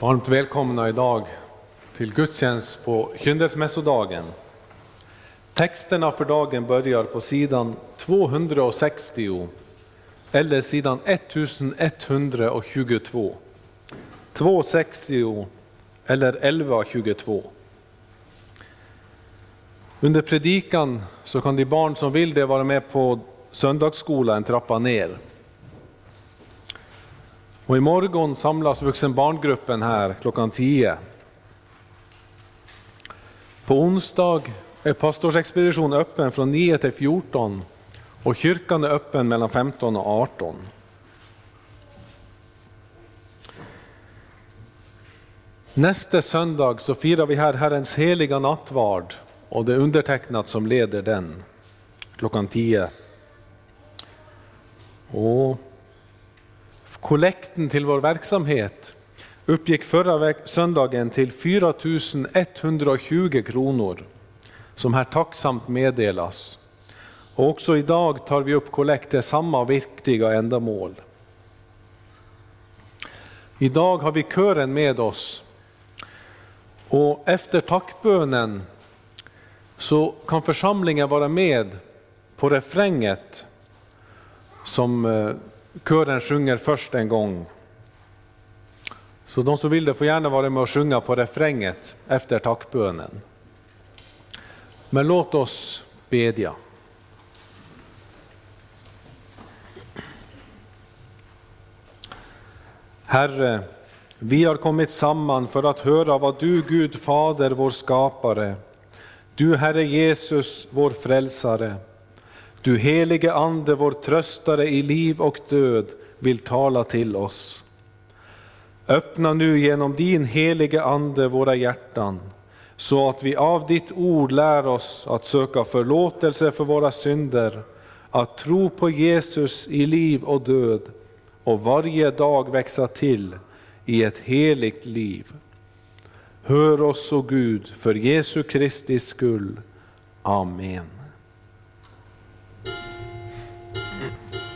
Varmt välkomna idag till gudstjänst på kyndelsmässodagen. Texterna för dagen börjar på sidan 260 eller sidan 1122. 260 eller 1122. Under predikan så kan de barn som vill det vara med på söndagsskola en trappa ner. Och imorgon samlas vuxenbarngruppen här klockan 10. På onsdag är pastorsexpedition öppen från 9 till 14 och kyrkan är öppen mellan 15 och 18. Nästa söndag så firar vi här Herrens heliga nattvard och det är undertecknat som leder den klockan 10. Och kollekten till vår verksamhet uppgick förra söndagen till 4 120 kronor som här tacksamt meddelas. Och också idag tar vi upp kollekt till samma viktiga ändamål. Idag har vi kören med oss och efter tackbönen så kan församlingen vara med på refränget som eh, kören sjunger först en gång. Så de som vill det får gärna vara med och sjunga på refränget efter tackbönen. Men låt oss bedja. Herre, vi har kommit samman för att höra vad du, Gud Fader, vår skapare, du Herre Jesus, vår frälsare, du helige Ande, vår tröstare i liv och död, vill tala till oss. Öppna nu genom din helige Ande våra hjärtan, så att vi av ditt ord lär oss att söka förlåtelse för våra synder, att tro på Jesus i liv och död och varje dag växa till i ett heligt liv. Hör oss, o Gud, för Jesu Kristi skull. Amen. Yeah.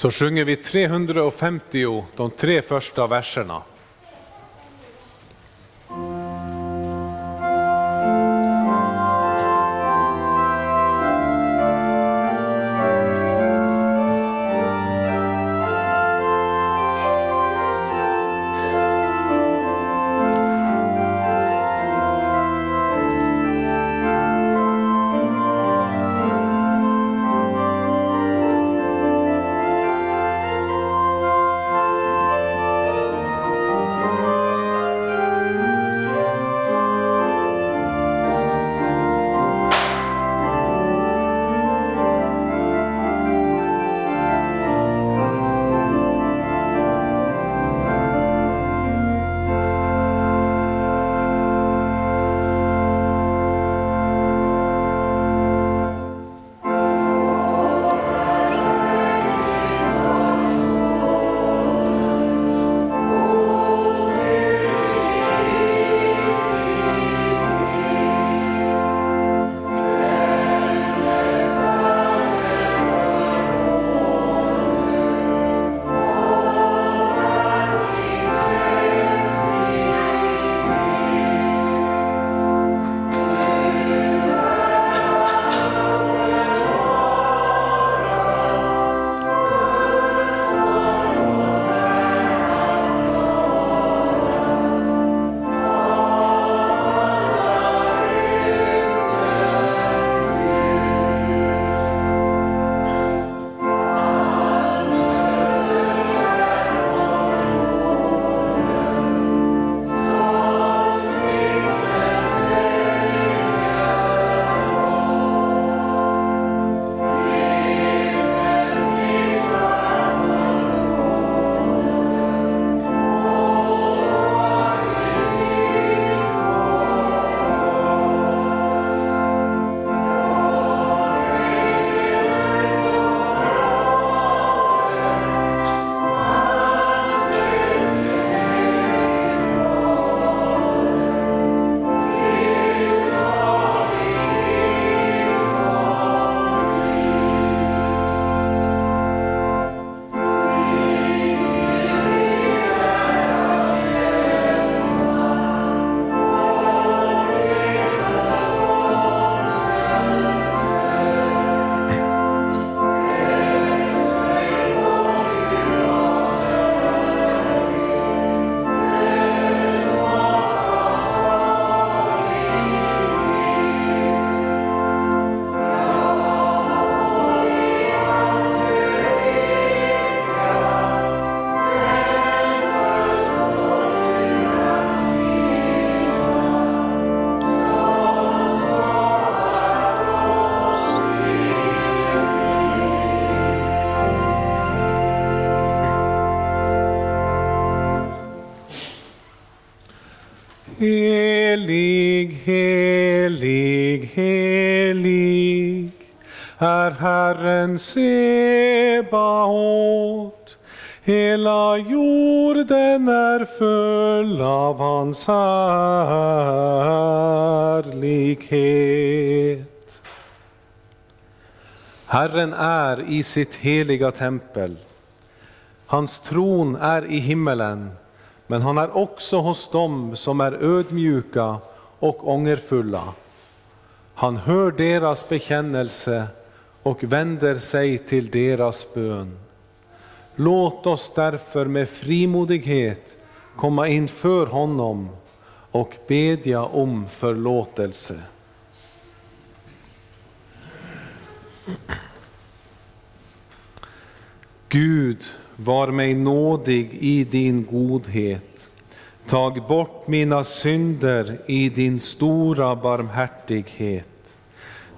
Så sjunger vi 350 de tre första verserna. Härlighet. Herren är i sitt heliga tempel. Hans tron är i himmelen men han är också hos dem som är ödmjuka och ångerfulla. Han hör deras bekännelse och vänder sig till deras bön. Låt oss därför med frimodighet komma inför honom och bedja om förlåtelse. Gud, var mig nådig i din godhet. Tag bort mina synder i din stora barmhärtighet.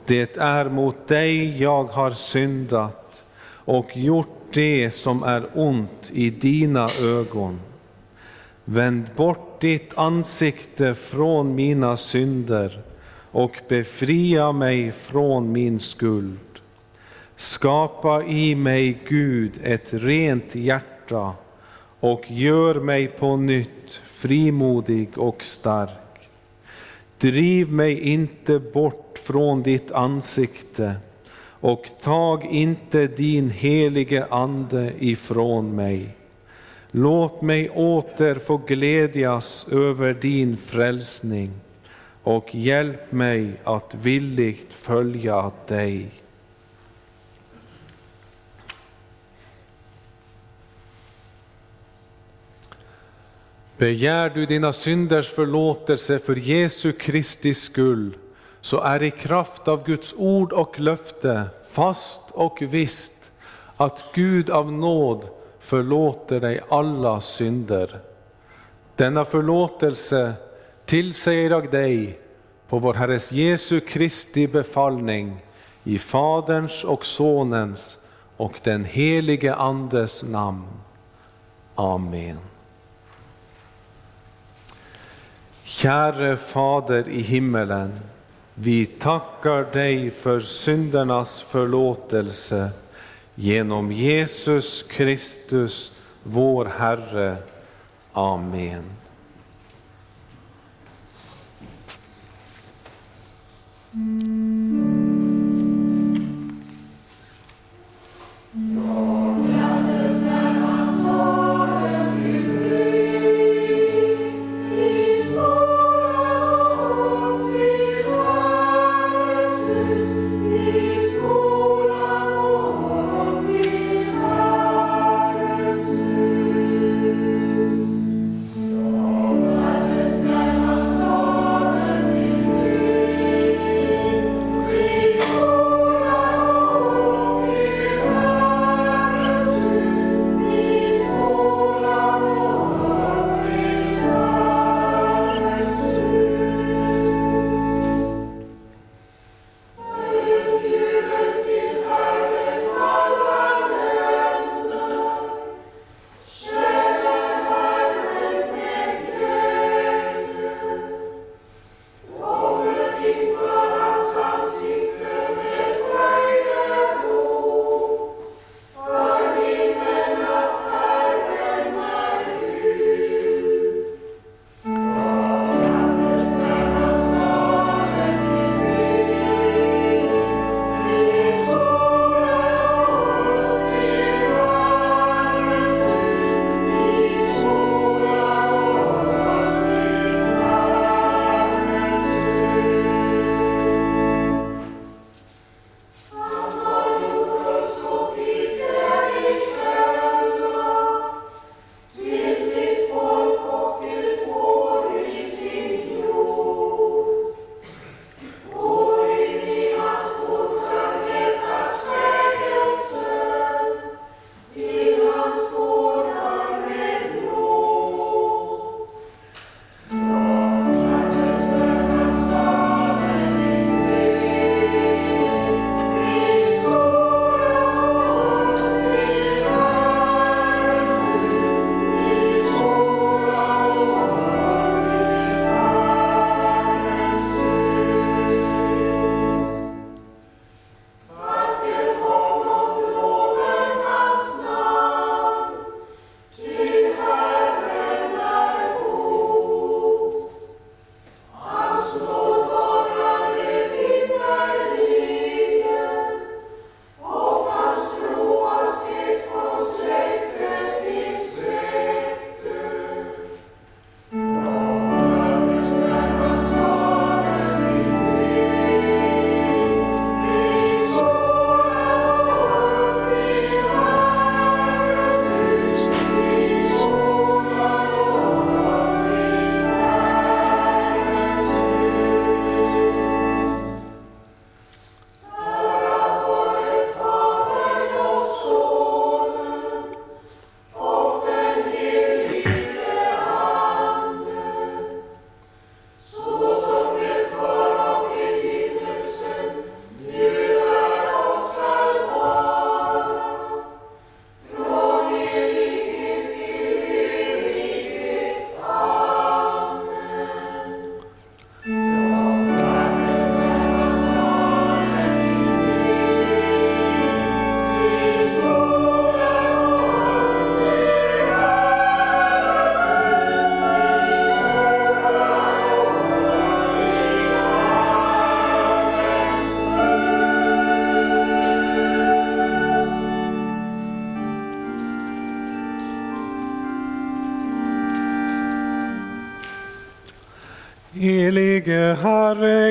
Det är mot dig jag har syndat och gjort det som är ont i dina ögon. Vänd bort ditt ansikte från mina synder och befria mig från min skuld. Skapa i mig, Gud, ett rent hjärta och gör mig på nytt frimodig och stark. Driv mig inte bort från ditt ansikte och tag inte din helige Ande ifrån mig. Låt mig åter få glädjas över din frälsning och hjälp mig att villigt följa dig. Begär du dina synders förlåtelse för Jesu Kristi skull, så är i kraft av Guds ord och löfte fast och visst att Gud av nåd förlåter dig alla synder. Denna förlåtelse tillsäger jag dig på vår Herres Jesu Kristi befallning i Faderns och Sonens och den helige Andes namn. Amen. Käre Fader i himmelen, vi tackar dig för syndernas förlåtelse Genom Jesus Kristus, vår Herre. Amen. Mm.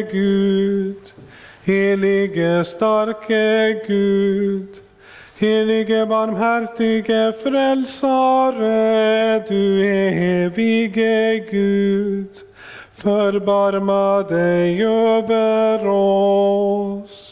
Gud, helige starke Gud, helige barmhärtige frälsare, du evige Gud, förbarma dig över oss.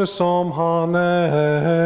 Människor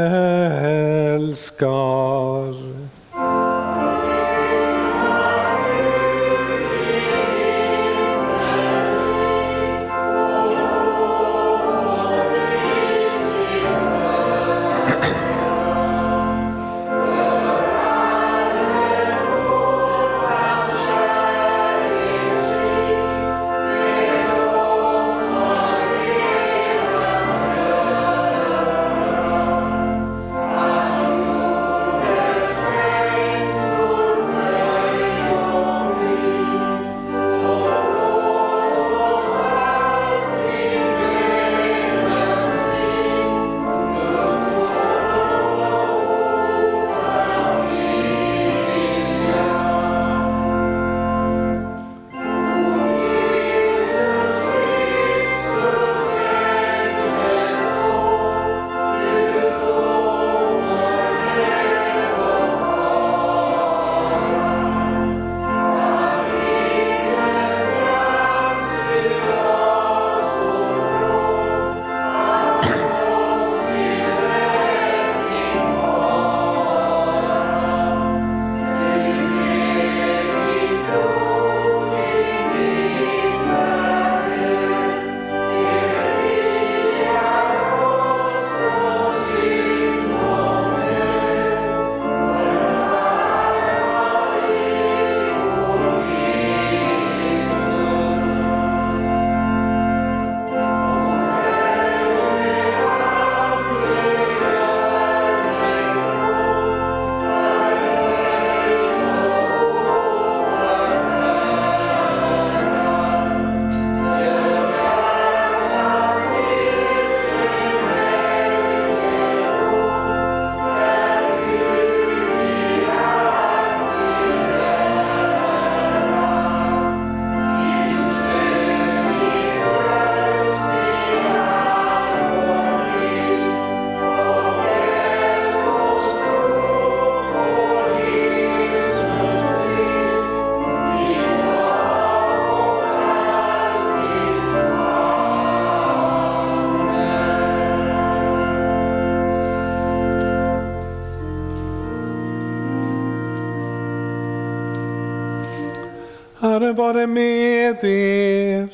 vare med er.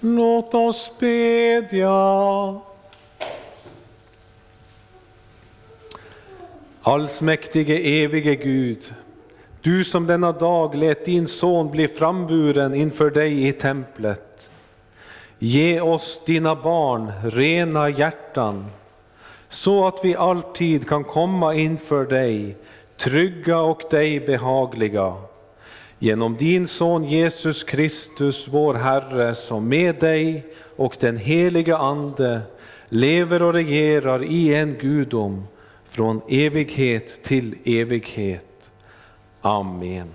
Låt oss bedja. Allsmäktige evige Gud, du som denna dag lät din son bli framburen inför dig i templet. Ge oss dina barn rena hjärtan så att vi alltid kan komma inför dig, trygga och dig behagliga. Genom din son Jesus Kristus, vår Herre, som med dig och den heliga Ande lever och regerar i en gudom från evighet till evighet. Amen.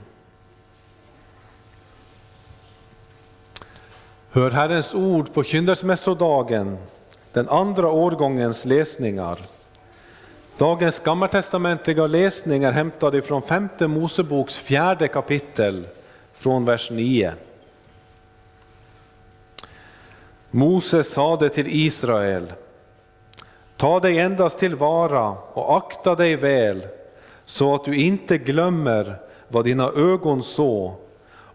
Hör Herrens ord på kyndelsmässodagen den andra årgångens läsningar. Dagens gammaltestamentliga läsning är hämtad ifrån femte Moseboks fjärde kapitel från vers 9. Mose sade till Israel, Ta dig endast tillvara och akta dig väl, så att du inte glömmer vad dina ögon såg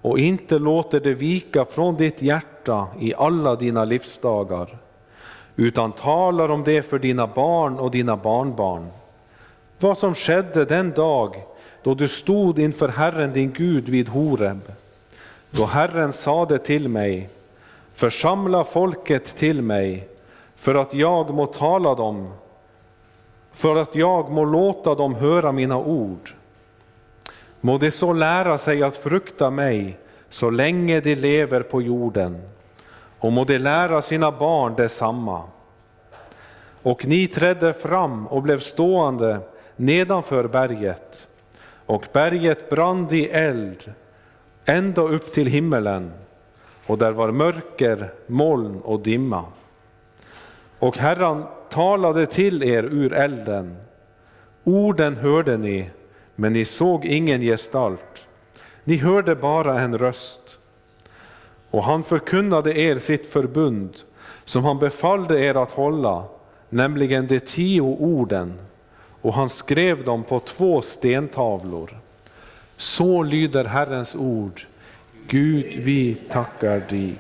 och inte låter det vika från ditt hjärta i alla dina livsdagar, utan talar om det för dina barn och dina barnbarn. Vad som skedde den dag då du stod inför Herren din Gud vid Horeb, då Herren sade till mig, församla folket till mig, för att jag må tala dem, för att jag må låta dem höra mina ord. Må de så lära sig att frukta mig så länge de lever på jorden, och må de lära sina barn detsamma. Och ni trädde fram och blev stående nedanför berget, och berget brann i eld ända upp till himmelen, och där var mörker, moln och dimma. Och Herren talade till er ur elden. Orden hörde ni, men ni såg ingen gestalt. Ni hörde bara en röst. Och han förkunnade er sitt förbund, som han befallde er att hålla, nämligen de tio orden, och han skrev dem på två stentavlor. Så lyder Herrens ord. Gud, vi tackar dig.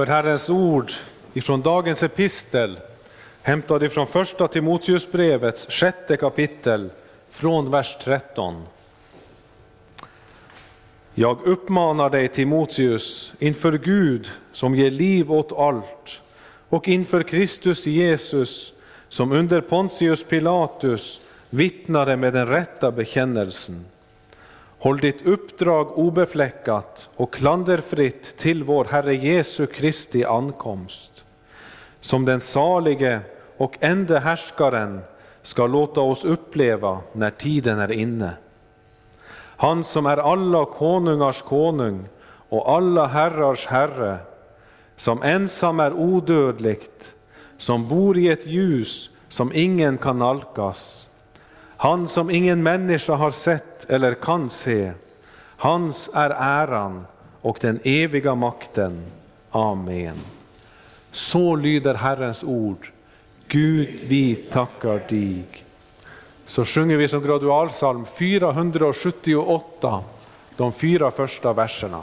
Hör Herrens ord ifrån dagens epistel, hämtad ifrån första Timoteusbrevets sjätte kapitel, från vers 13. Jag uppmanar dig Timoteus inför Gud som ger liv åt allt och inför Kristus Jesus som under Pontius Pilatus vittnade med den rätta bekännelsen Håll ditt uppdrag obefläckat och klanderfritt till vår Herre Jesu Kristi ankomst. Som den salige och ende härskaren ska låta oss uppleva när tiden är inne. Han som är alla konungars konung och alla herrars herre, som ensam är odödligt, som bor i ett ljus som ingen kan nalkas, han som ingen människa har sett eller kan se, hans är äran och den eviga makten. Amen. Så lyder Herrens ord. Gud, vi tackar dig. Så sjunger vi som gradualsalm 478, de fyra första verserna.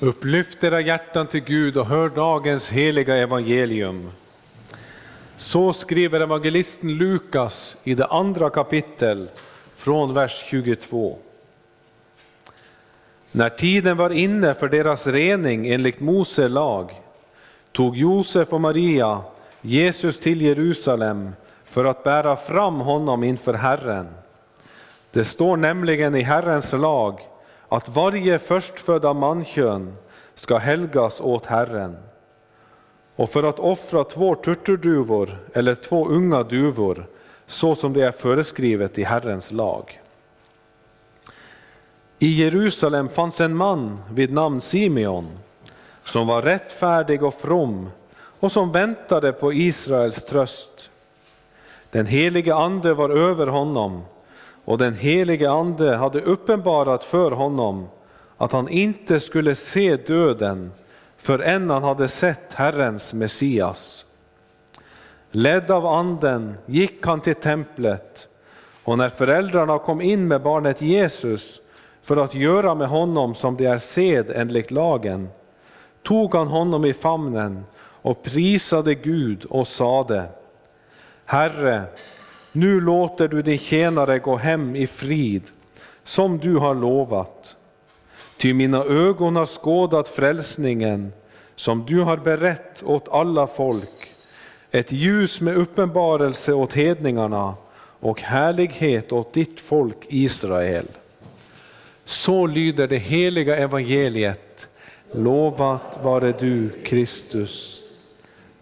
Upplyft era hjärtan till Gud och hör dagens heliga evangelium. Så skriver evangelisten Lukas i det andra kapitel från vers 22. När tiden var inne för deras rening enligt Mose lag tog Josef och Maria Jesus till Jerusalem för att bära fram honom inför Herren. Det står nämligen i Herrens lag att varje förstfödda mankön ska helgas åt Herren. Och för att offra två turturduvor eller två unga duvor, så som det är föreskrivet i Herrens lag. I Jerusalem fanns en man vid namn Simeon, som var rättfärdig och from och som väntade på Israels tröst. Den helige Ande var över honom och den helige Ande hade uppenbarat för honom att han inte skulle se döden förrän han hade sett Herrens Messias. Ledd av Anden gick han till templet och när föräldrarna kom in med barnet Jesus för att göra med honom som det är sed enligt lagen, tog han honom i famnen och prisade Gud och sade Herre, nu låter du din tjänare gå hem i frid, som du har lovat. Ty mina ögon har skådat frälsningen, som du har berett åt alla folk, ett ljus med uppenbarelse åt hedningarna och härlighet åt ditt folk Israel. Så lyder det heliga evangeliet. Lovat vare du, Kristus.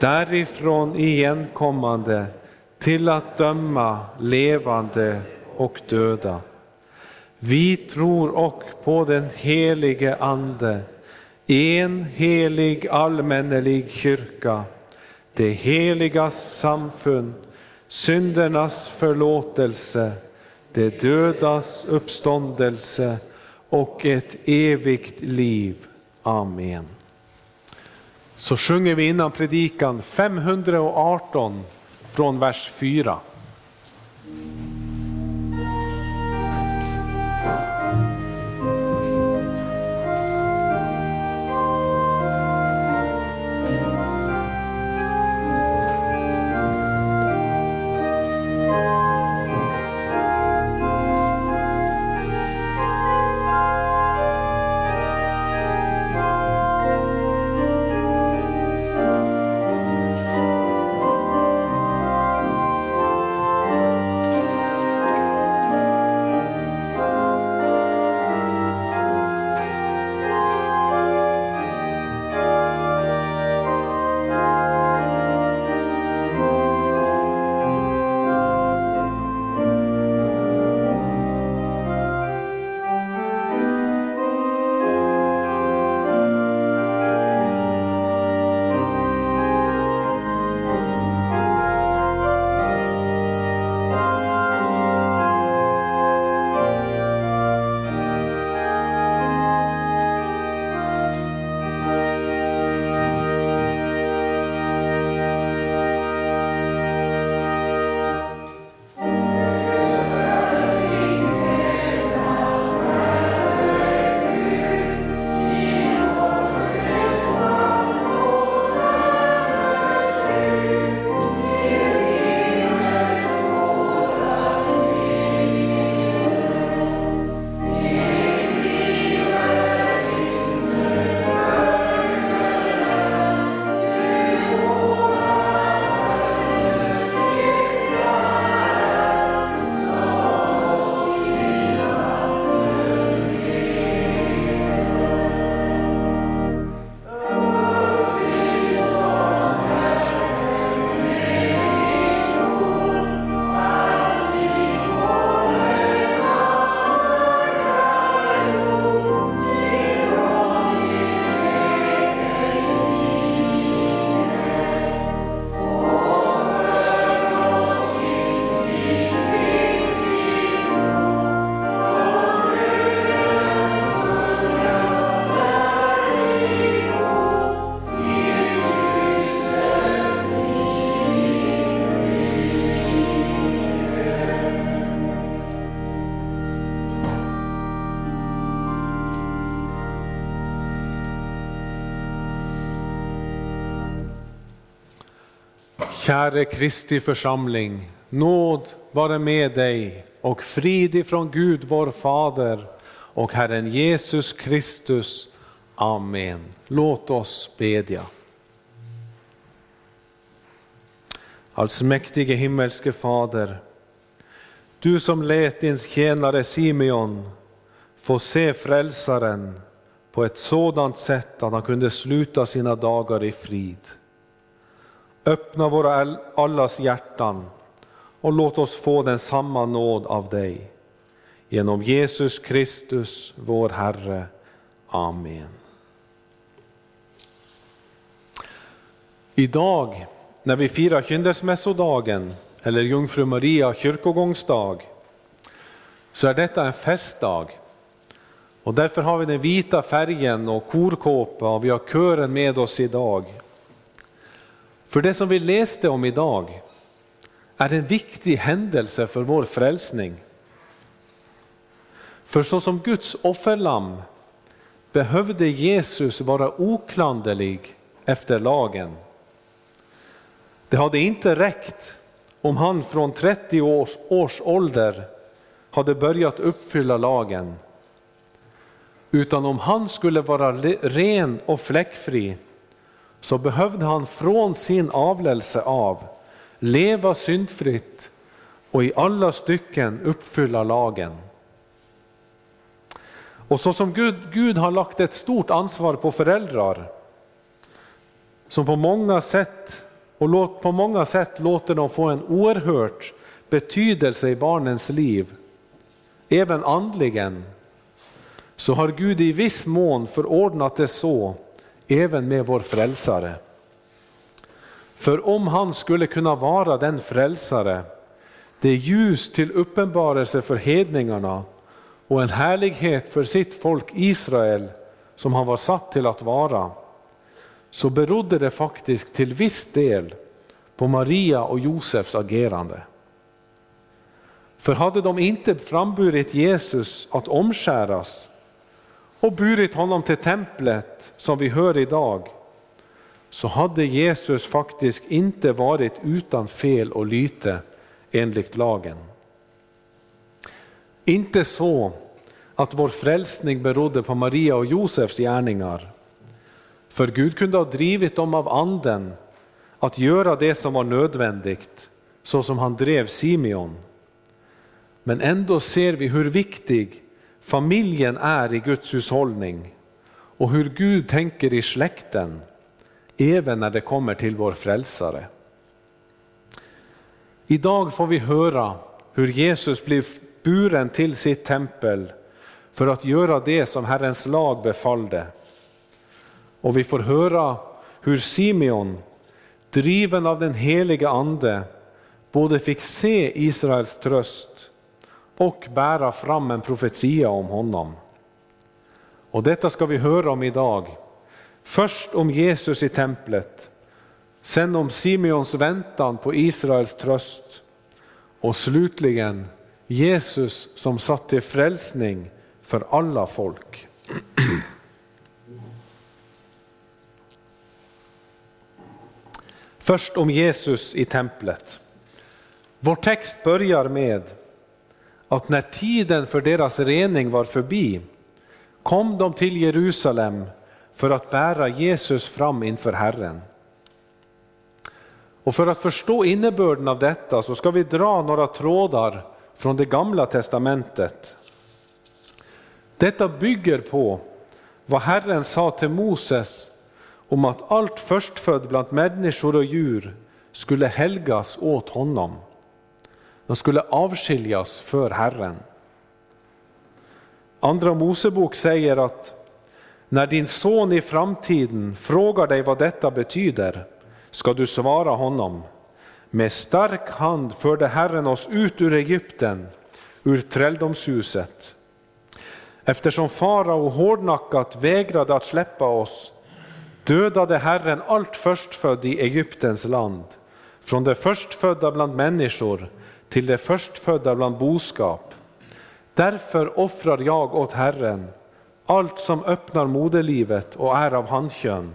därifrån igenkommande till att döma levande och döda. Vi tror och på den helige Ande, en helig allmännelig kyrka, det heligas samfund, syndernas förlåtelse, det dödas uppståndelse och ett evigt liv. Amen. Så sjunger vi innan predikan 518 från vers 4. Käre Kristi församling, nåd vare med dig och frid ifrån Gud vår Fader och Herren Jesus Kristus. Amen. Låt oss bedja. Allsmäktige himmelske Fader, du som lät din tjänare Simeon få se frälsaren på ett sådant sätt att han kunde sluta sina dagar i frid. Öppna våra allas hjärtan och låt oss få den samma nåd av dig. Genom Jesus Kristus, vår Herre. Amen. Idag när vi firar kyndelsmässodagen eller Jungfru Maria kyrkogångsdag så är detta en festdag. Och därför har vi den vita färgen och korkåpa och vi har kören med oss idag. För det som vi läste om idag är en viktig händelse för vår frälsning. För så som Guds offerlamm behövde Jesus vara oklanderlig efter lagen. Det hade inte räckt om han från 30 års, års ålder hade börjat uppfylla lagen. Utan om han skulle vara ren och fläckfri så behövde han från sin avlelse av leva syndfritt och i alla stycken uppfylla lagen. Och så som Gud, Gud har lagt ett stort ansvar på föräldrar som på många sätt och på många sätt låter dem få en oerhört betydelse i barnens liv, även andligen, så har Gud i viss mån förordnat det så även med vår frälsare. För om han skulle kunna vara den frälsare, det ljus till uppenbarelse för hedningarna och en härlighet för sitt folk Israel som han var satt till att vara, så berodde det faktiskt till viss del på Maria och Josefs agerande. För hade de inte framburit Jesus att omskäras och burit honom till templet som vi hör idag, så hade Jesus faktiskt inte varit utan fel och lyte enligt lagen. Inte så att vår frälsning berodde på Maria och Josefs gärningar, för Gud kunde ha drivit dem av anden att göra det som var nödvändigt, så som han drev Simeon. Men ändå ser vi hur viktig familjen är i Guds hushållning och hur Gud tänker i släkten, även när det kommer till vår frälsare. Idag får vi höra hur Jesus blev buren till sitt tempel för att göra det som Herrens lag befallde. Och vi får höra hur Simeon, driven av den helige Ande, både fick se Israels tröst och bära fram en profetia om honom. Och detta ska vi höra om idag. Först om Jesus i templet, sen om Simeons väntan på Israels tröst och slutligen Jesus som satt till frälsning för alla folk. Först om Jesus i templet. Vår text börjar med att när tiden för deras rening var förbi kom de till Jerusalem för att bära Jesus fram inför Herren. Och för att förstå innebörden av detta så ska vi dra några trådar från det gamla testamentet. Detta bygger på vad Herren sa till Moses om att allt förstfödd bland människor och djur skulle helgas åt honom. De skulle avskiljas för Herren. Andra Mosebok säger att när din son i framtiden frågar dig vad detta betyder ska du svara honom. Med stark hand förde Herren oss ut ur Egypten, ur träldomshuset. Eftersom farao hårdnackat vägrade att släppa oss dödade Herren allt förstfödd i Egyptens land, från det förstfödda bland människor till det förstfödda bland boskap. Därför offrar jag åt Herren allt som öppnar moderlivet och är av handkön,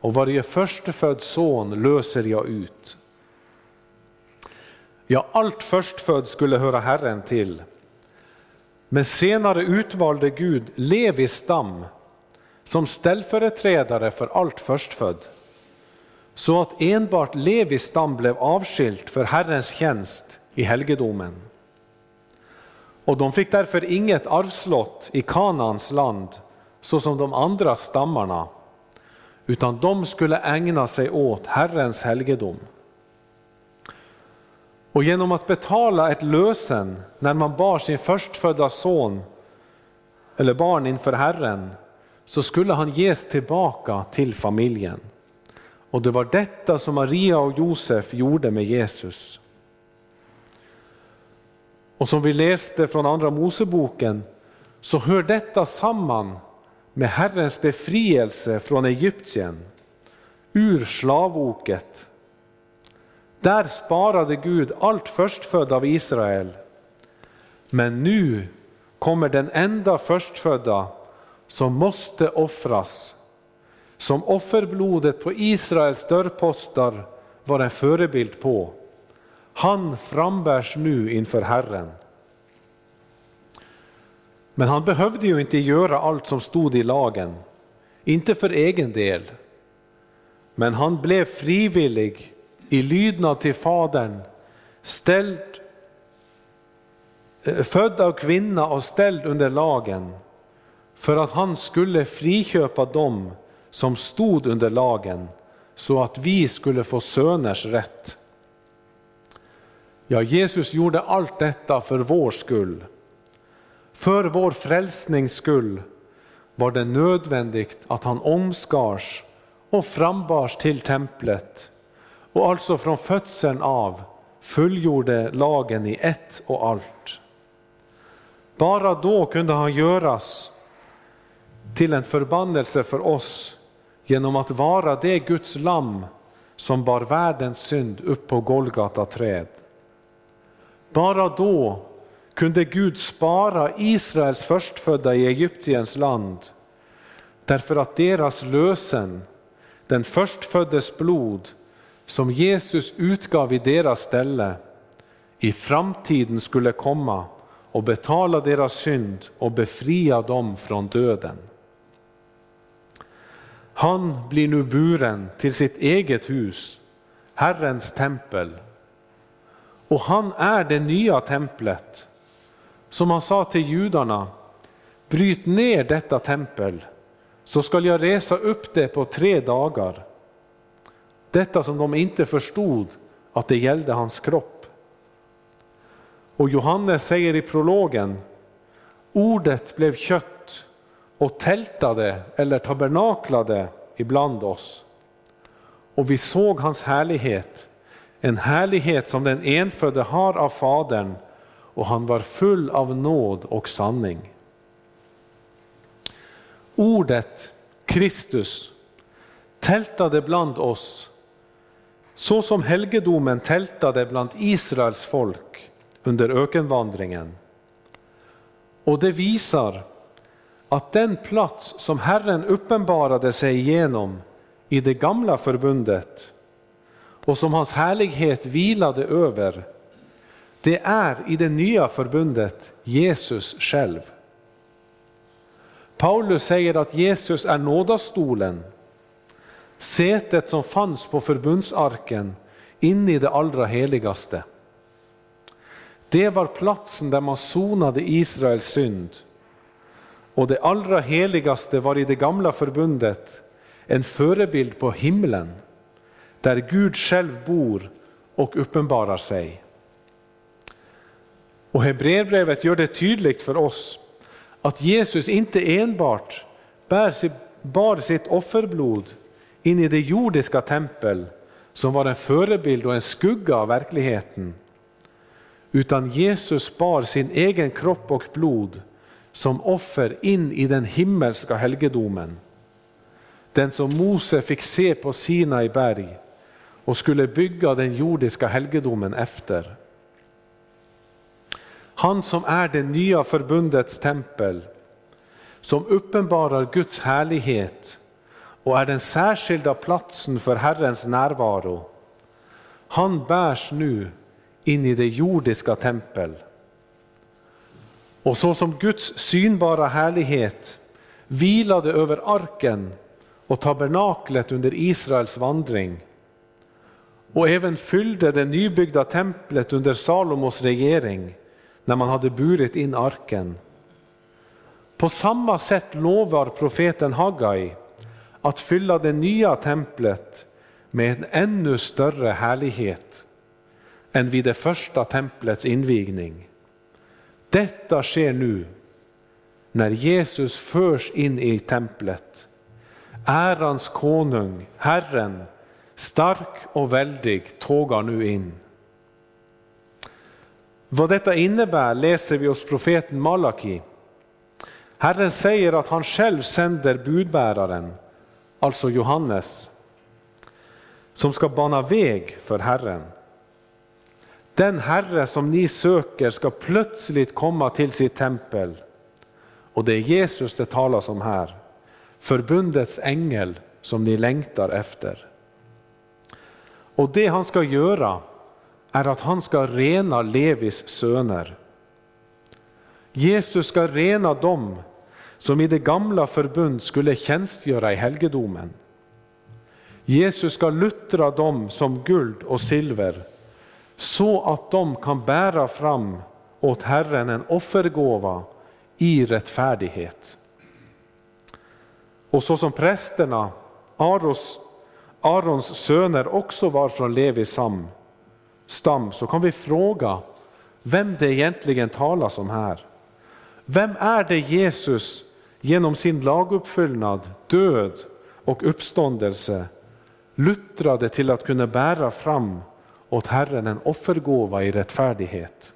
och varje förstfödd son löser jag ut. Ja, allt förstfödd skulle höra Herren till. Men senare utvalde Gud Levis stam som ställföreträdare för allt förstfödd, så att enbart Levis stam blev avskilt för Herrens tjänst i helgedomen. Och de fick därför inget arvslott i Kanans land så som de andra stammarna, utan de skulle ägna sig åt Herrens helgedom. Och genom att betala ett lösen när man bar sin förstfödda son eller barn inför Herren så skulle han ges tillbaka till familjen. Och det var detta som Maria och Josef gjorde med Jesus. Och som vi läste från Andra Moseboken så hör detta samman med Herrens befrielse från Egypten, ur slavoket. Där sparade Gud allt förstfödda av Israel. Men nu kommer den enda förstfödda som måste offras, som offerblodet på Israels dörrpostar var en förebild på. Han frambärs nu inför Herren. Men han behövde ju inte göra allt som stod i lagen, inte för egen del. Men han blev frivillig i lydnad till Fadern, ställd, eh, född av kvinna och ställd under lagen, för att han skulle friköpa dem som stod under lagen, så att vi skulle få söners rätt. Ja, Jesus gjorde allt detta för vår skull. För vår frälsnings skull var det nödvändigt att han omskars och frambars till templet och alltså från födseln av fullgjorde lagen i ett och allt. Bara då kunde han göras till en förbannelse för oss genom att vara det Guds lamm som bar världens synd upp på Golgata träd. Bara då kunde Gud spara Israels förstfödda i Egyptiens land, därför att deras lösen, den förstföddes blod, som Jesus utgav i deras ställe, i framtiden skulle komma och betala deras synd och befria dem från döden. Han blir nu buren till sitt eget hus, Herrens tempel. Och han är det nya templet. Som han sa till judarna, bryt ner detta tempel så skall jag resa upp det på tre dagar. Detta som de inte förstod att det gällde hans kropp. Och Johannes säger i prologen, ordet blev kött och tältade eller tabernaklade ibland oss. Och vi såg hans härlighet, en härlighet som den enfödde har av Fadern och han var full av nåd och sanning. Ordet Kristus tältade bland oss så som helgedomen tältade bland Israels folk under ökenvandringen. Och det visar att den plats som Herren uppenbarade sig genom i det gamla förbundet och som hans härlighet vilade över, det är i det nya förbundet Jesus själv. Paulus säger att Jesus är nådastolen, sätet som fanns på förbundsarken inne i det allra heligaste. Det var platsen där man sonade Israels synd. Och det allra heligaste var i det gamla förbundet en förebild på himlen, där Gud själv bor och uppenbarar sig. Och Hebreerbrevet gör det tydligt för oss att Jesus inte enbart bar sitt offerblod in i det jordiska tempel som var en förebild och en skugga av verkligheten. Utan Jesus bar sin egen kropp och blod som offer in i den himmelska helgedomen. Den som Mose fick se på Sinai berg och skulle bygga den jordiska helgedomen efter. Han som är det nya förbundets tempel, som uppenbarar Guds härlighet och är den särskilda platsen för Herrens närvaro. Han bärs nu in i det jordiska tempel. Och så som Guds synbara härlighet vilade över arken och tabernaklet under Israels vandring och även fyllde det nybyggda templet under Salomos regering när man hade burit in arken. På samma sätt lovar profeten Hagai att fylla det nya templet med en ännu större härlighet än vid det första templets invigning. Detta sker nu när Jesus förs in i templet. Ärans konung, Herren, stark och väldig, tågar nu in. Vad detta innebär läser vi hos profeten Malaki. Herren säger att han själv sänder budbäraren, alltså Johannes, som ska bana väg för Herren. Den Herre som ni söker ska plötsligt komma till sitt tempel. Och det är Jesus det talas om här, förbundets ängel som ni längtar efter. Och det han ska göra är att han ska rena Levis söner. Jesus ska rena dem som i det gamla förbund skulle tjänstgöra i helgedomen. Jesus ska luttra dem som guld och silver så att de kan bära fram åt Herren en offergåva i rättfärdighet. Och så som prästerna, Aros, Arons söner också var från Levis sam, stam, så kan vi fråga vem det egentligen talas om här. Vem är det Jesus genom sin laguppfyllnad, död och uppståndelse luttrade till att kunna bära fram åt Herren en offergåva i rättfärdighet?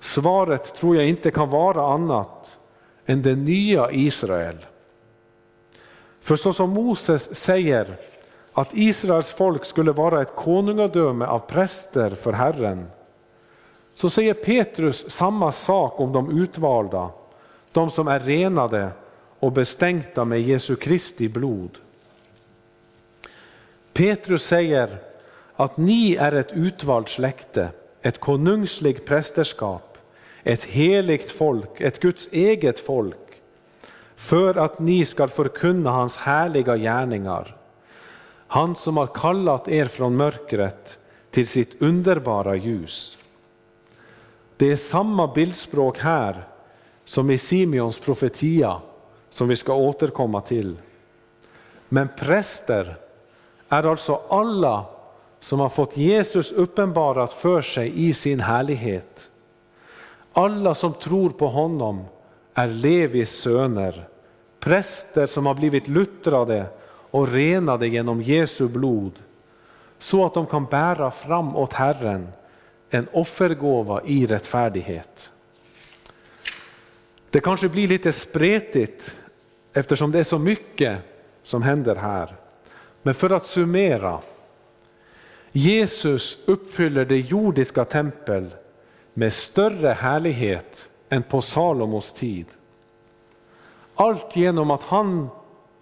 Svaret tror jag inte kan vara annat än det nya Israel. För så som Moses säger att Israels folk skulle vara ett konungadöme av präster för Herren, så säger Petrus samma sak om de utvalda, de som är renade och bestänkta med Jesu Kristi blod. Petrus säger att ni är ett utvalt släkte, ett konungsligt prästerskap, ett heligt folk, ett Guds eget folk, för att ni ska förkunna hans härliga gärningar. Han som har kallat er från mörkret till sitt underbara ljus. Det är samma bildspråk här som i Simeons profetia som vi ska återkomma till. Men präster är alltså alla som har fått Jesus uppenbarat för sig i sin härlighet. Alla som tror på honom är Levis söner, präster som har blivit luttrade och renade genom Jesu blod, så att de kan bära fram åt Herren en offergåva i rättfärdighet. Det kanske blir lite spretigt eftersom det är så mycket som händer här. Men för att summera. Jesus uppfyller det jordiska tempel med större härlighet än på Salomos tid. Allt genom att han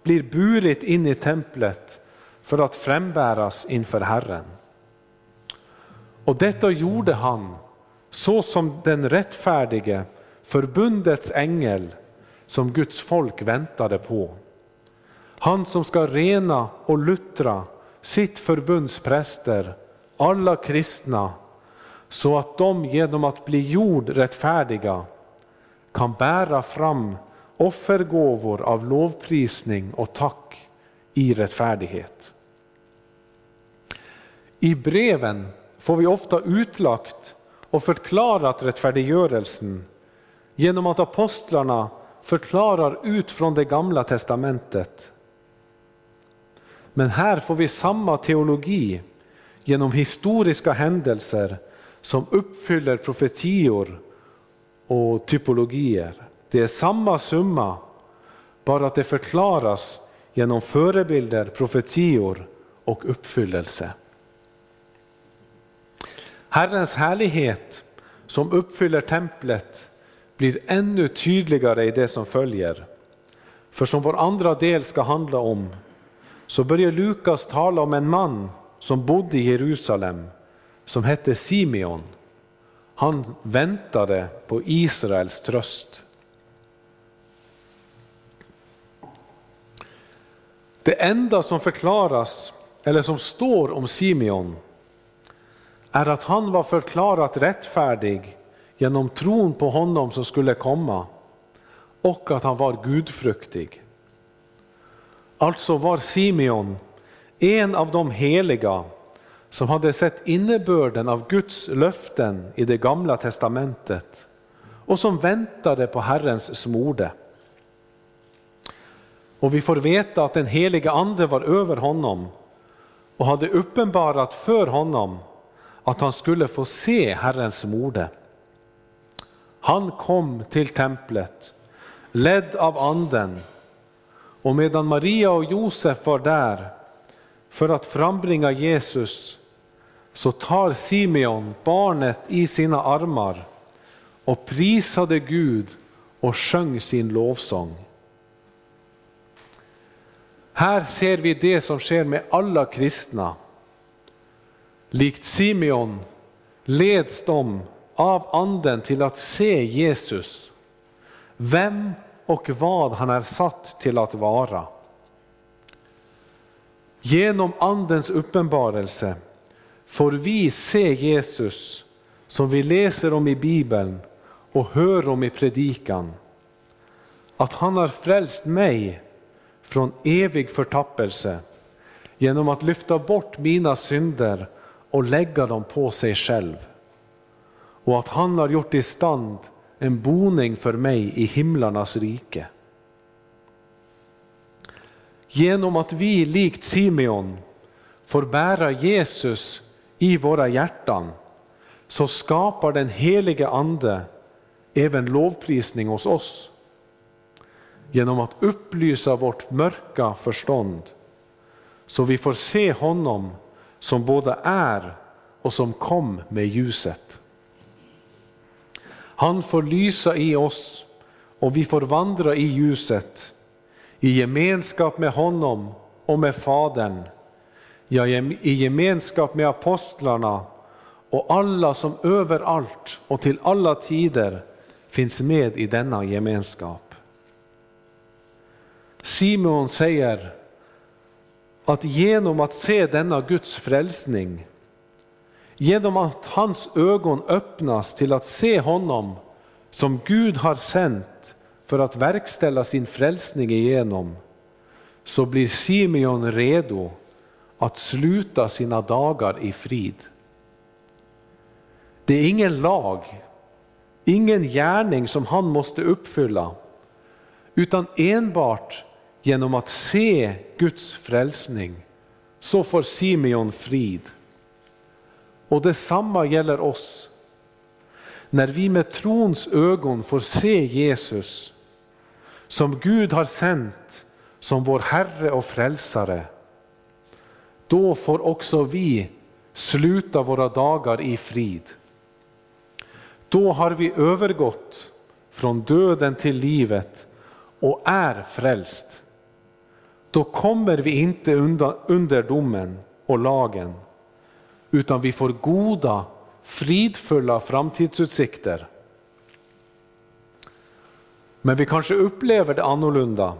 blir burit in i templet för att frambäras inför Herren. Och detta gjorde han så som den rättfärdige förbundets ängel som Guds folk väntade på. Han som ska rena och luttra sitt förbunds präster, alla kristna, så att de genom att bli jord rättfärdiga kan bära fram offergåvor av lovprisning och tack i rättfärdighet. I breven får vi ofta utlagt och förklarat rättfärdiggörelsen genom att apostlarna förklarar ut från det gamla testamentet. Men här får vi samma teologi genom historiska händelser som uppfyller profetior och typologier. Det är samma summa, bara att det förklaras genom förebilder, profetior och uppfyllelse. Herrens härlighet som uppfyller templet blir ännu tydligare i det som följer. För som vår andra del ska handla om, så börjar Lukas tala om en man som bodde i Jerusalem, som hette Simeon, han väntade på Israels tröst. Det enda som förklaras, eller som står om Simeon, är att han var förklarat rättfärdig genom tron på honom som skulle komma och att han var gudfruktig. Alltså var Simeon en av de heliga som hade sett innebörden av Guds löften i det gamla testamentet och som väntade på Herrens smorde. Och vi får veta att den heliga ande var över honom och hade uppenbarat för honom att han skulle få se Herrens mode. Han kom till templet, ledd av anden, och medan Maria och Josef var där för att frambringa Jesus, så tar Simeon barnet i sina armar och prisade Gud och sjöng sin lovsång. Här ser vi det som sker med alla kristna. Likt Simeon leds de av anden till att se Jesus, vem och vad han är satt till att vara. Genom andens uppenbarelse får vi se Jesus som vi läser om i Bibeln och hör om i predikan. Att han har frälst mig från evig förtappelse genom att lyfta bort mina synder och lägga dem på sig själv. Och att han har gjort i stand en boning för mig i himlarnas rike. Genom att vi likt Simeon får bära Jesus i våra hjärtan så skapar den helige Ande även lovprisning hos oss. Genom att upplysa vårt mörka förstånd så vi får se honom som både är och som kom med ljuset. Han får lysa i oss och vi får vandra i ljuset, i gemenskap med honom och med Fadern, ja, i gemenskap med apostlarna och alla som överallt och till alla tider finns med i denna gemenskap. Simon säger att genom att se denna Guds frälsning, genom att hans ögon öppnas till att se honom som Gud har sänt för att verkställa sin frälsning igenom, så blir Simeon redo att sluta sina dagar i frid. Det är ingen lag, ingen gärning som han måste uppfylla, utan enbart genom att se Guds frälsning, så får Simeon frid. Och detsamma gäller oss. När vi med trons ögon får se Jesus, som Gud har sänt som vår Herre och Frälsare, då får också vi sluta våra dagar i frid. Då har vi övergått från döden till livet och är frälst då kommer vi inte under domen och lagen, utan vi får goda, fridfulla framtidsutsikter. Men vi kanske upplever det annorlunda,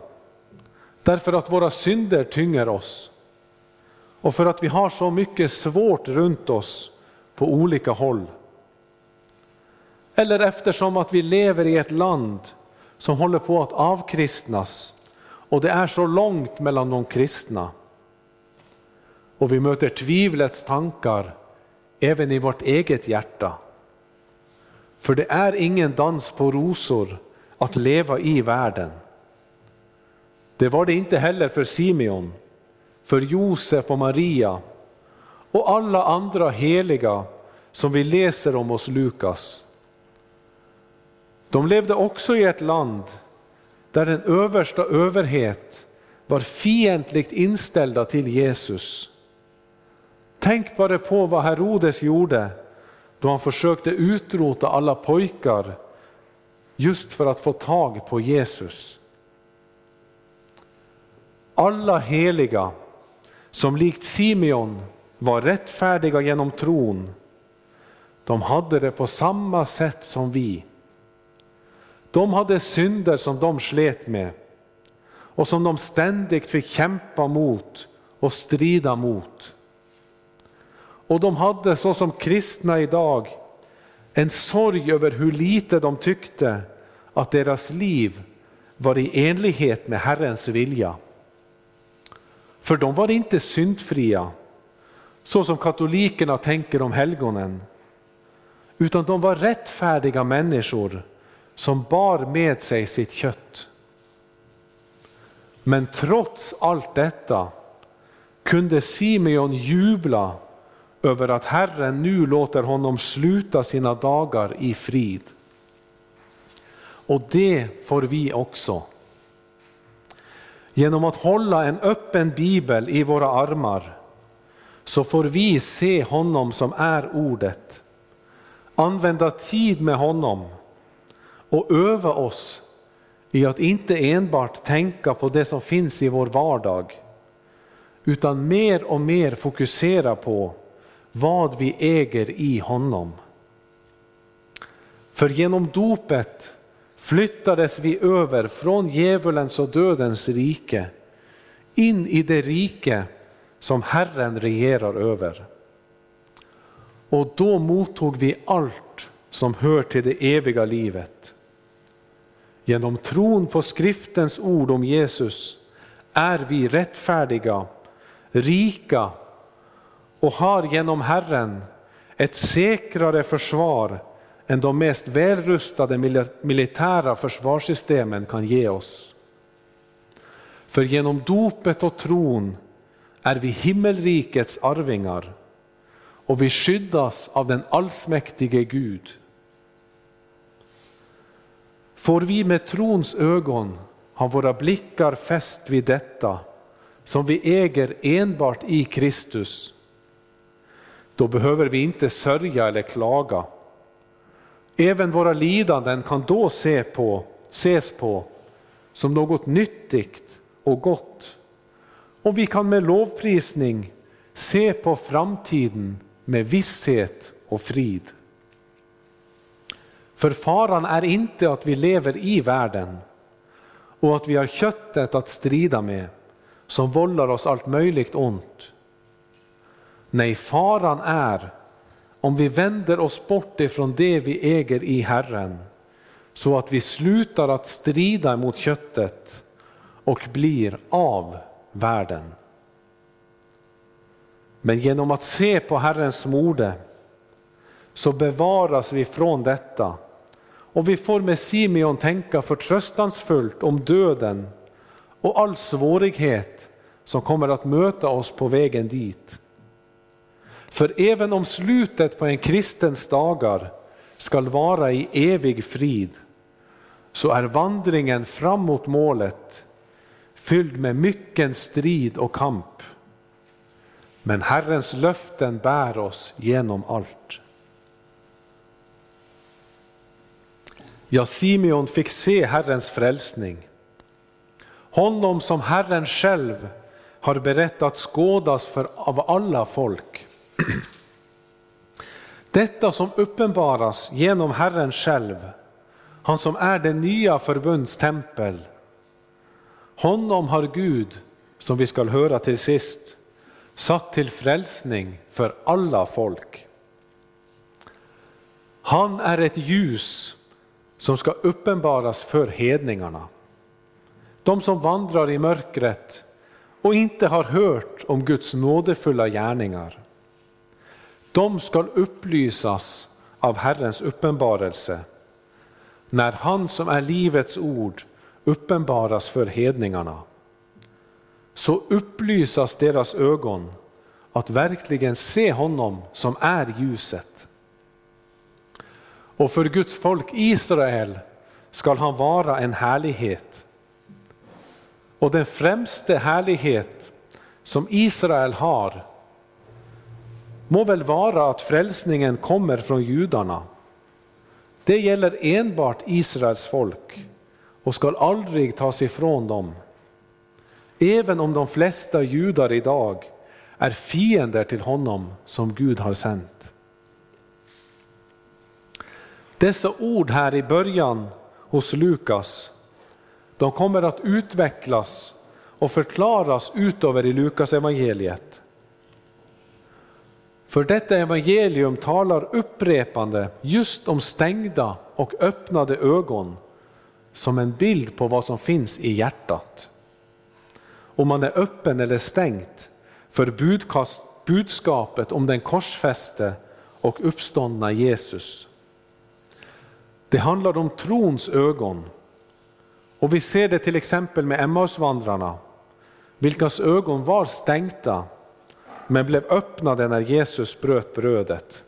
därför att våra synder tynger oss och för att vi har så mycket svårt runt oss på olika håll. Eller eftersom att vi lever i ett land som håller på att avkristnas och det är så långt mellan de kristna. Och vi möter tvivlets tankar även i vårt eget hjärta. För det är ingen dans på rosor att leva i världen. Det var det inte heller för Simeon, för Josef och Maria och alla andra heliga som vi läser om hos Lukas. De levde också i ett land där den översta överhet var fientligt inställda till Jesus. Tänk bara på vad Herodes gjorde då han försökte utrota alla pojkar just för att få tag på Jesus. Alla heliga som likt Simeon var rättfärdiga genom tron de hade det på samma sätt som vi. De hade synder som de slet med och som de ständigt fick kämpa mot och strida mot. Och de hade så som kristna idag en sorg över hur lite de tyckte att deras liv var i enlighet med Herrens vilja. För de var inte syndfria, så som katolikerna tänker om helgonen, utan de var rättfärdiga människor som bar med sig sitt kött. Men trots allt detta kunde Simeon jubla över att Herren nu låter honom sluta sina dagar i frid. Och det får vi också. Genom att hålla en öppen bibel i våra armar så får vi se honom som är ordet, använda tid med honom och öva oss i att inte enbart tänka på det som finns i vår vardag, utan mer och mer fokusera på vad vi äger i honom. För genom dopet flyttades vi över från djävulens och dödens rike in i det rike som Herren regerar över. Och då mottog vi allt som hör till det eviga livet. Genom tron på skriftens ord om Jesus är vi rättfärdiga, rika och har genom Herren ett säkrare försvar än de mest välrustade militära försvarssystemen kan ge oss. För genom dopet och tron är vi himmelrikets arvingar och vi skyddas av den allsmäktige Gud. Får vi med trons ögon ha våra blickar fäst vid detta som vi äger enbart i Kristus, då behöver vi inte sörja eller klaga. Även våra lidanden kan då se på, ses på som något nyttigt och gott. Och vi kan med lovprisning se på framtiden med visshet och frid. För faran är inte att vi lever i världen och att vi har köttet att strida med som vållar oss allt möjligt ont. Nej, faran är om vi vänder oss bort ifrån det vi äger i Herren så att vi slutar att strida mot köttet och blir av världen. Men genom att se på Herrens mode så bevaras vi från detta och vi får med Simeon tänka förtröstansfullt om döden och all svårighet som kommer att möta oss på vägen dit. För även om slutet på en kristens dagar skall vara i evig frid, så är vandringen fram mot målet fylld med mycken strid och kamp. Men Herrens löften bär oss genom allt. Ja, Simeon fick se Herrens frälsning. Honom som Herren själv har berättat skådas för av alla folk. Detta som uppenbaras genom Herren själv, han som är det nya förbundstempel. Honom har Gud, som vi skall höra till sist, satt till frälsning för alla folk. Han är ett ljus som ska uppenbaras för hedningarna. De som vandrar i mörkret och inte har hört om Guds nådefulla gärningar. De skall upplysas av Herrens uppenbarelse när han som är livets ord uppenbaras för hedningarna. Så upplysas deras ögon att verkligen se honom som är ljuset. Och för Guds folk Israel skall han vara en härlighet. Och den främste härlighet som Israel har må väl vara att frälsningen kommer från judarna. Det gäller enbart Israels folk och skall aldrig tas ifrån dem. Även om de flesta judar idag är fiender till honom som Gud har sänt. Dessa ord här i början hos Lukas, de kommer att utvecklas och förklaras utöver i Lukas evangeliet. För detta evangelium talar upprepande just om stängda och öppnade ögon som en bild på vad som finns i hjärtat. Om man är öppen eller stängt för budskapet om den korsfäste och uppståndna Jesus. Det handlar om trons ögon. Och vi ser det till exempel med Emmausvandrarna, vilkas ögon var stängda men blev öppnade när Jesus bröt brödet.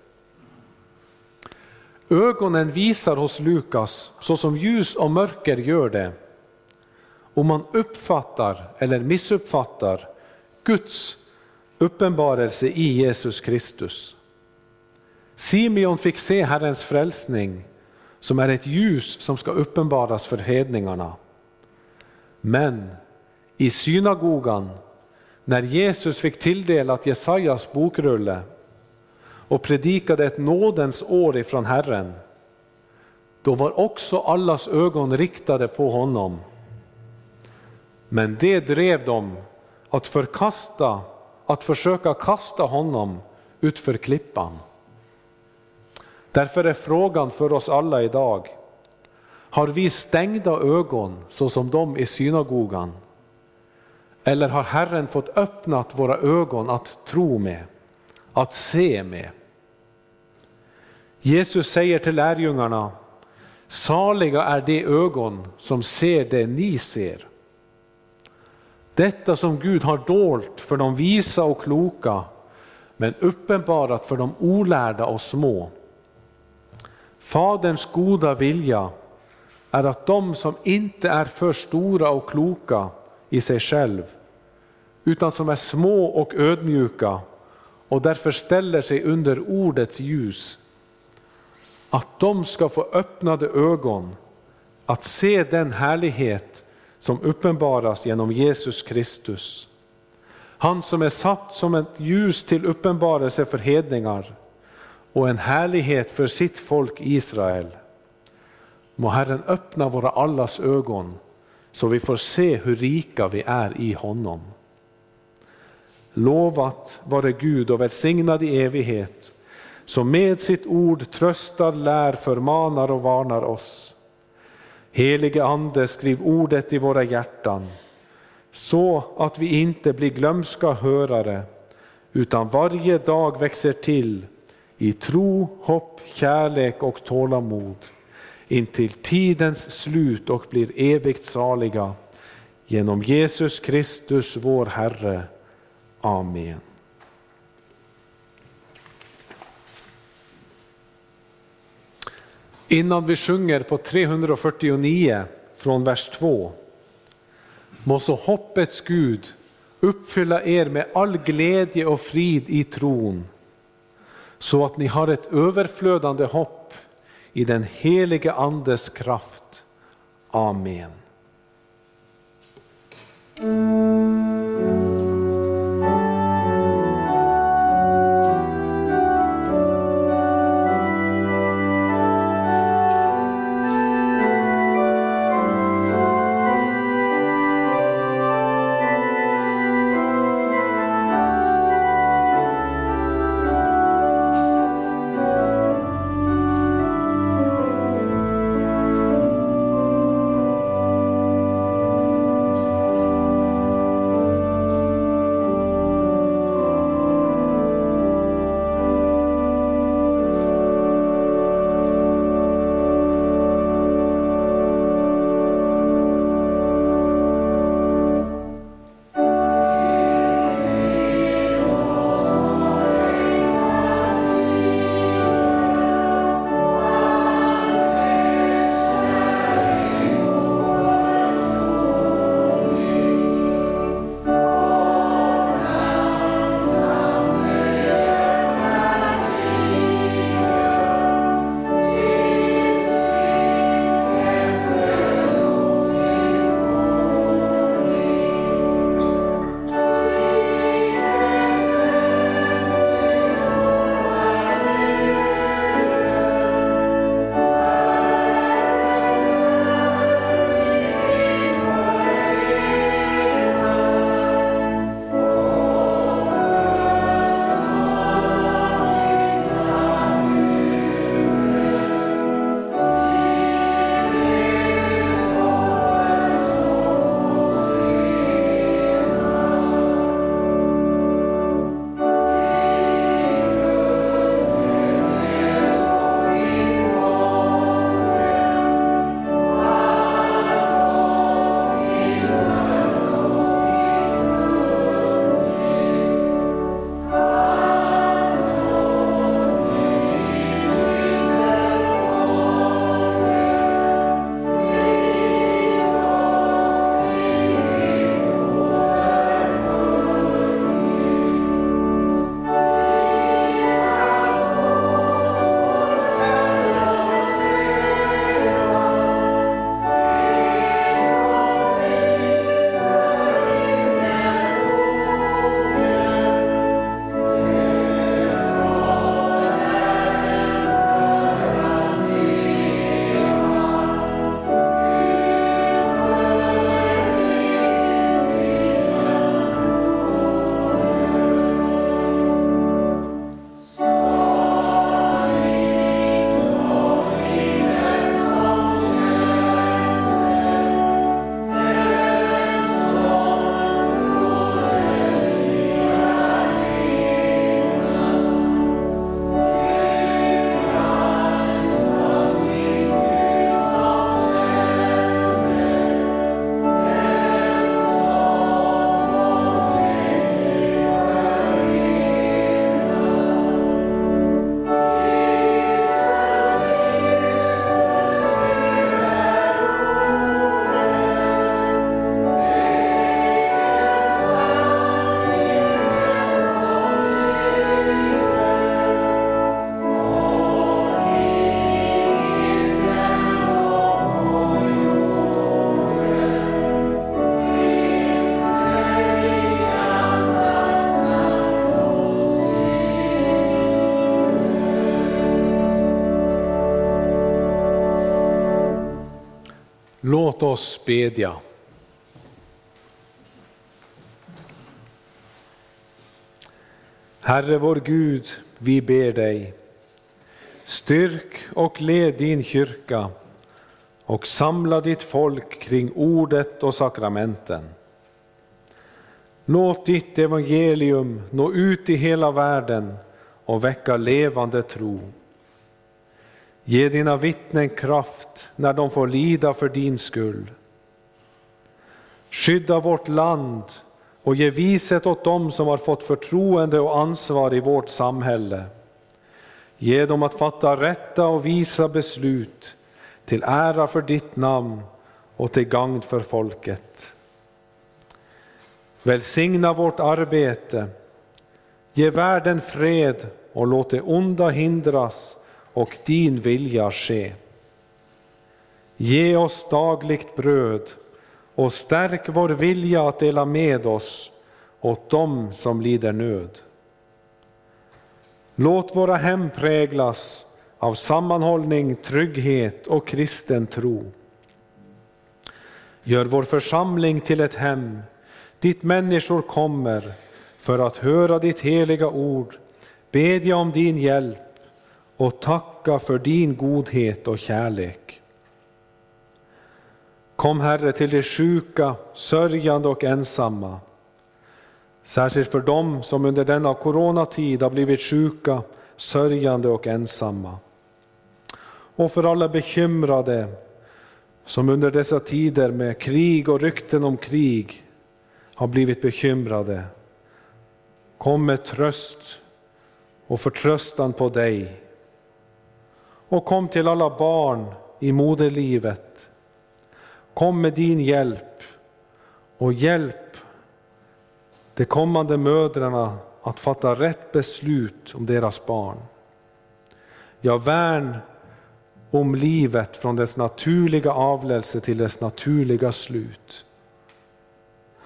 Ögonen visar hos Lukas så som ljus och mörker gör det. Om man uppfattar eller missuppfattar Guds uppenbarelse i Jesus Kristus. Simeon fick se Herrens frälsning som är ett ljus som ska uppenbaras för hedningarna. Men i synagogan, när Jesus fick tilldelat Jesajas bokrulle och predikade ett nådens år ifrån Herren, då var också allas ögon riktade på honom. Men det drev dem att förkasta, att försöka kasta honom utför klippan. Därför är frågan för oss alla idag, har vi stängda ögon så som de i synagogan? Eller har Herren fått öppnat våra ögon att tro med, att se med? Jesus säger till lärjungarna, saliga är de ögon som ser det ni ser. Detta som Gud har dolt för de visa och kloka, men uppenbarat för de olärda och små. Faderns goda vilja är att de som inte är för stora och kloka i sig själv, utan som är små och ödmjuka och därför ställer sig under ordets ljus, att de ska få öppnade ögon att se den härlighet som uppenbaras genom Jesus Kristus. Han som är satt som ett ljus till uppenbarelse för hedningar och en härlighet för sitt folk Israel. Må Herren öppna våra allas ögon så vi får se hur rika vi är i honom. Lovat vare Gud och välsignad i evighet, som med sitt ord tröstar, lär, förmanar och varnar oss. Helige Ande, skriv ordet i våra hjärtan, så att vi inte blir glömska hörare, utan varje dag växer till i tro, hopp, kärlek och tålamod intill tidens slut och blir evigt saliga. Genom Jesus Kristus vår Herre. Amen. Innan vi sjunger på 349 från vers 2. Må så hoppets Gud uppfylla er med all glädje och frid i tron så att ni har ett överflödande hopp i den helige Andes kraft. Amen. Låt oss bedja. Herre vår Gud, vi ber dig, styrk och led din kyrka och samla ditt folk kring ordet och sakramenten. Låt ditt evangelium nå ut i hela världen och väcka levande tro. Ge dina vittnen kraft när de får lida för din skull. Skydda vårt land och ge vishet åt dem som har fått förtroende och ansvar i vårt samhälle. Ge dem att fatta rätta och visa beslut till ära för ditt namn och till gagn för folket. Välsigna vårt arbete, ge världen fred och låt det onda hindras och din vilja ske. Ge oss dagligt bröd och stärk vår vilja att dela med oss åt dem som lider nöd. Låt våra hem präglas av sammanhållning, trygghet och kristen tro. Gör vår församling till ett hem dit människor kommer för att höra ditt heliga ord, bedja om din hjälp och tacka för din godhet och kärlek. Kom Herre till de sjuka, sörjande och ensamma. Särskilt för dem som under denna coronatid har blivit sjuka, sörjande och ensamma. Och för alla bekymrade som under dessa tider med krig och rykten om krig har blivit bekymrade. Kom med tröst och förtröstan på dig. Och kom till alla barn i moderlivet. Kom med din hjälp och hjälp de kommande mödrarna att fatta rätt beslut om deras barn. Ja, värn om livet från dess naturliga avlelse till dess naturliga slut.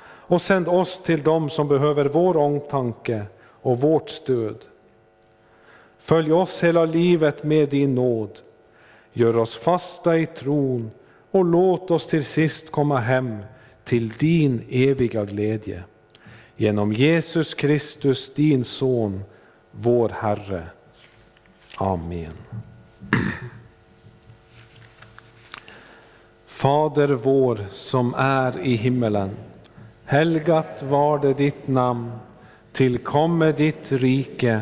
Och sänd oss till dem som behöver vår omtanke och vårt stöd. Följ oss hela livet med din nåd. Gör oss fasta i tron och låt oss till sist komma hem till din eviga glädje. Genom Jesus Kristus, din Son, vår Herre. Amen. Fader vår som är i himmelen. Helgat var det ditt namn. Tillkomme ditt rike.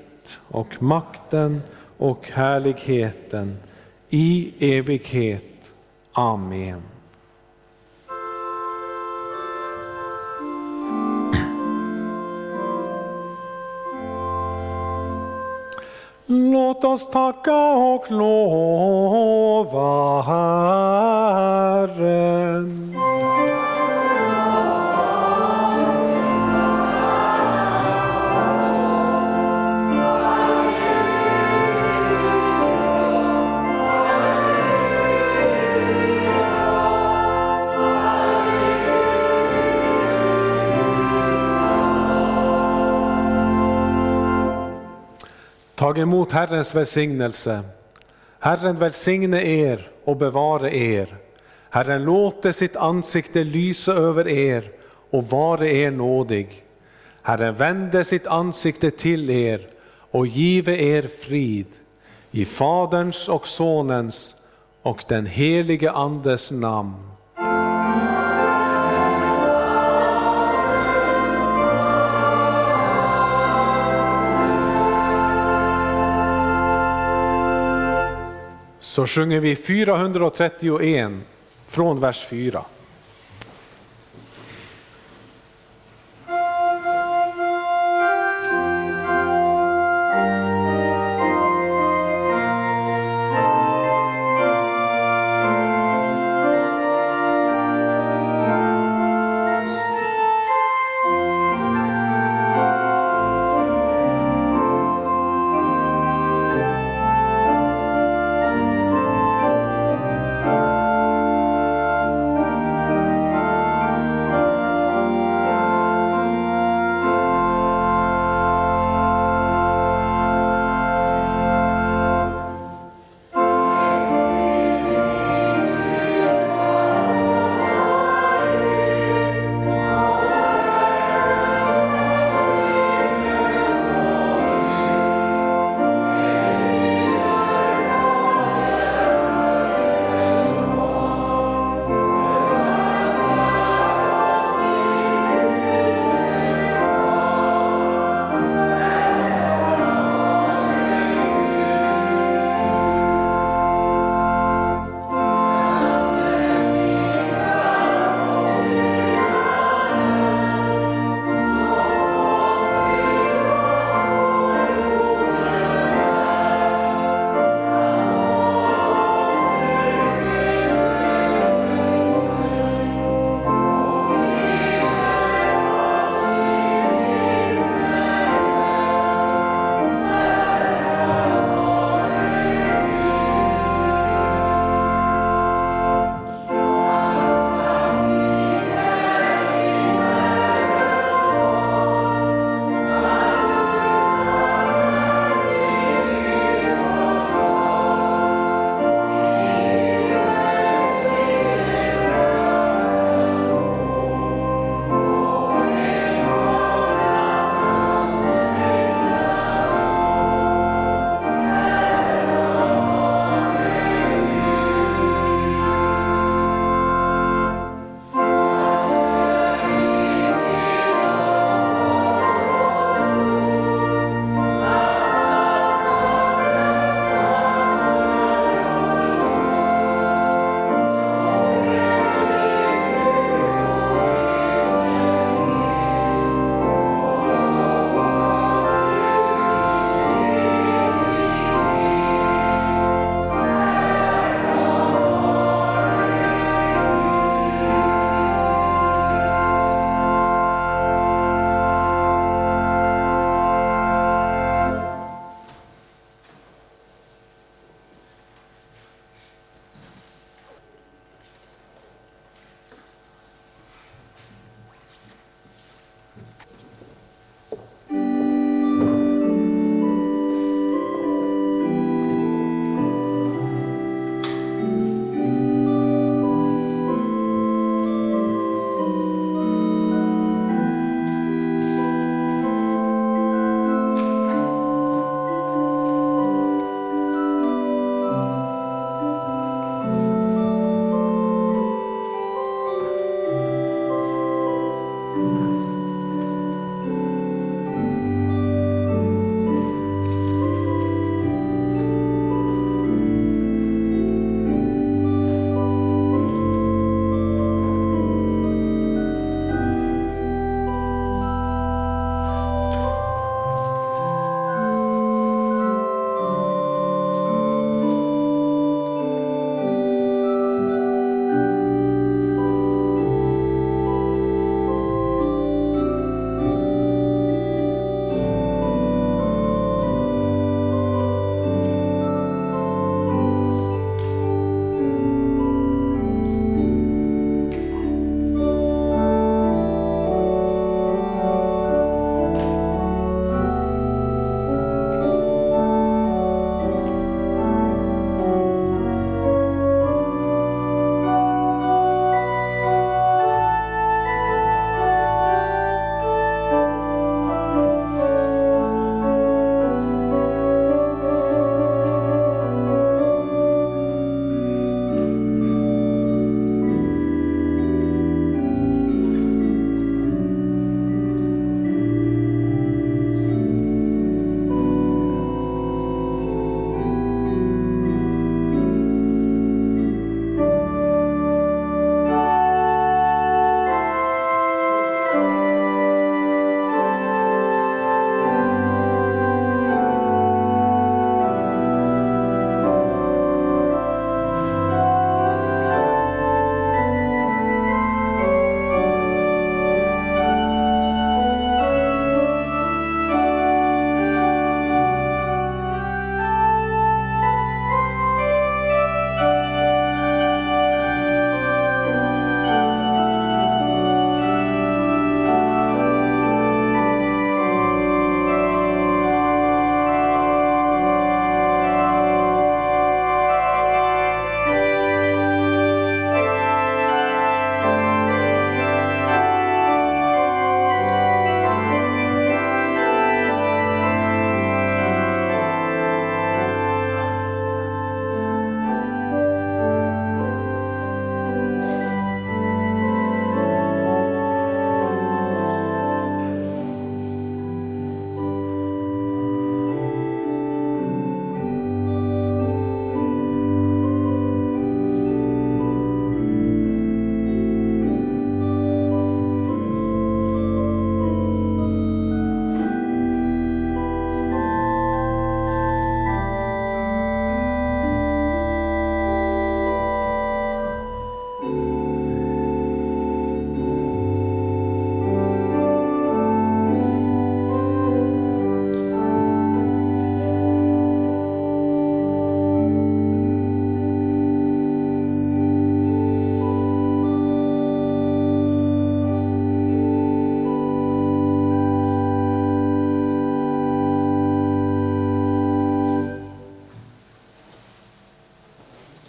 och makten och härligheten i evighet. Amen. Låt oss tacka och lova Herren. Tag emot Herrens välsignelse. Herren välsigne er och bevare er. Herren låte sitt ansikte lysa över er och vare er nådig. Herren vände sitt ansikte till er och give er frid. I Faderns och Sonens och den helige Andes namn. Så sjunger vi 431 från vers 4.